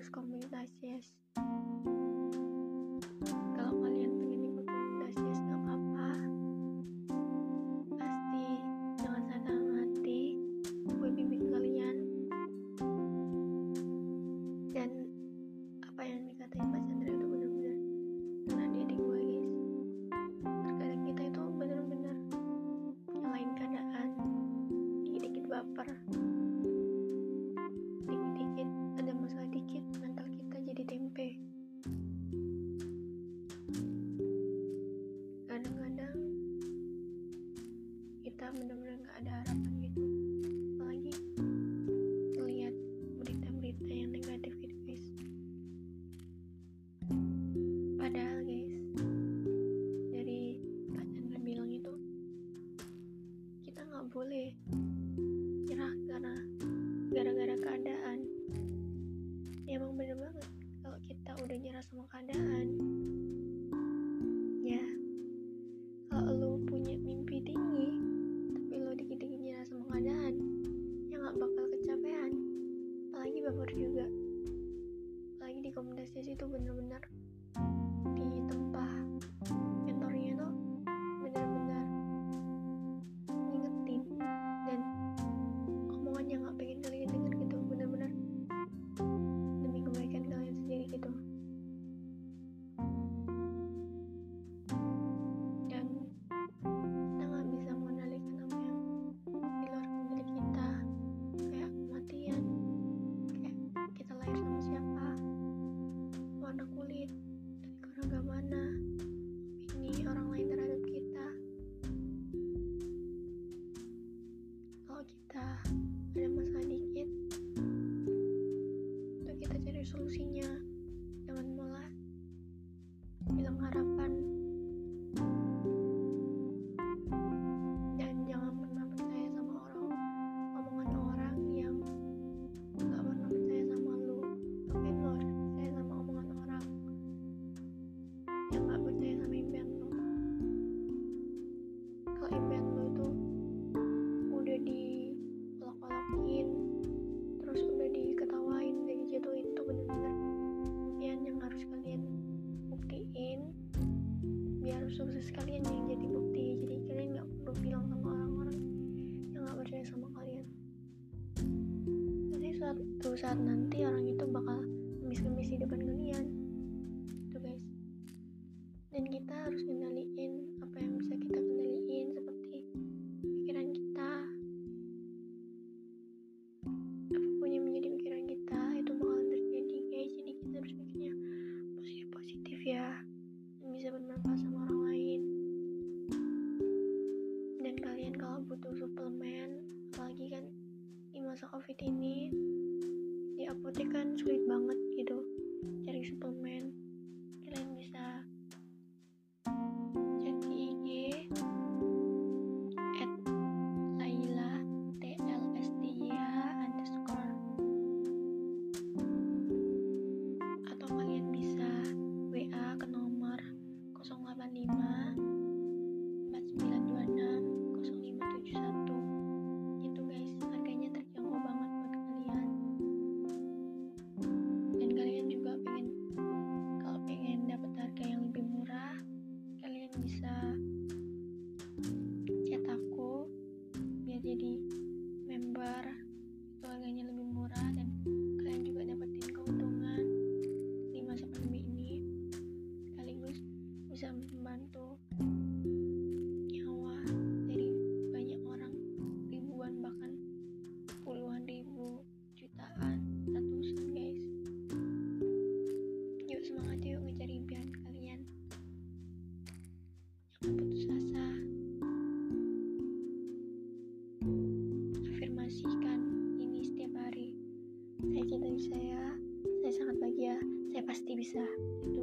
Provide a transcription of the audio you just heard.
Komunikasi, komunitas yes kalau kalian pengen ikut komunitas yes nggak apa-apa. Pasti jangan sadar hati gue bimbing kalian. Dan apa yang dikatain pacar suatu saat nanti orang itu bakal ngemis-ngemis di depan kalian tuh guys dan kita harus kenali. bisa gitu.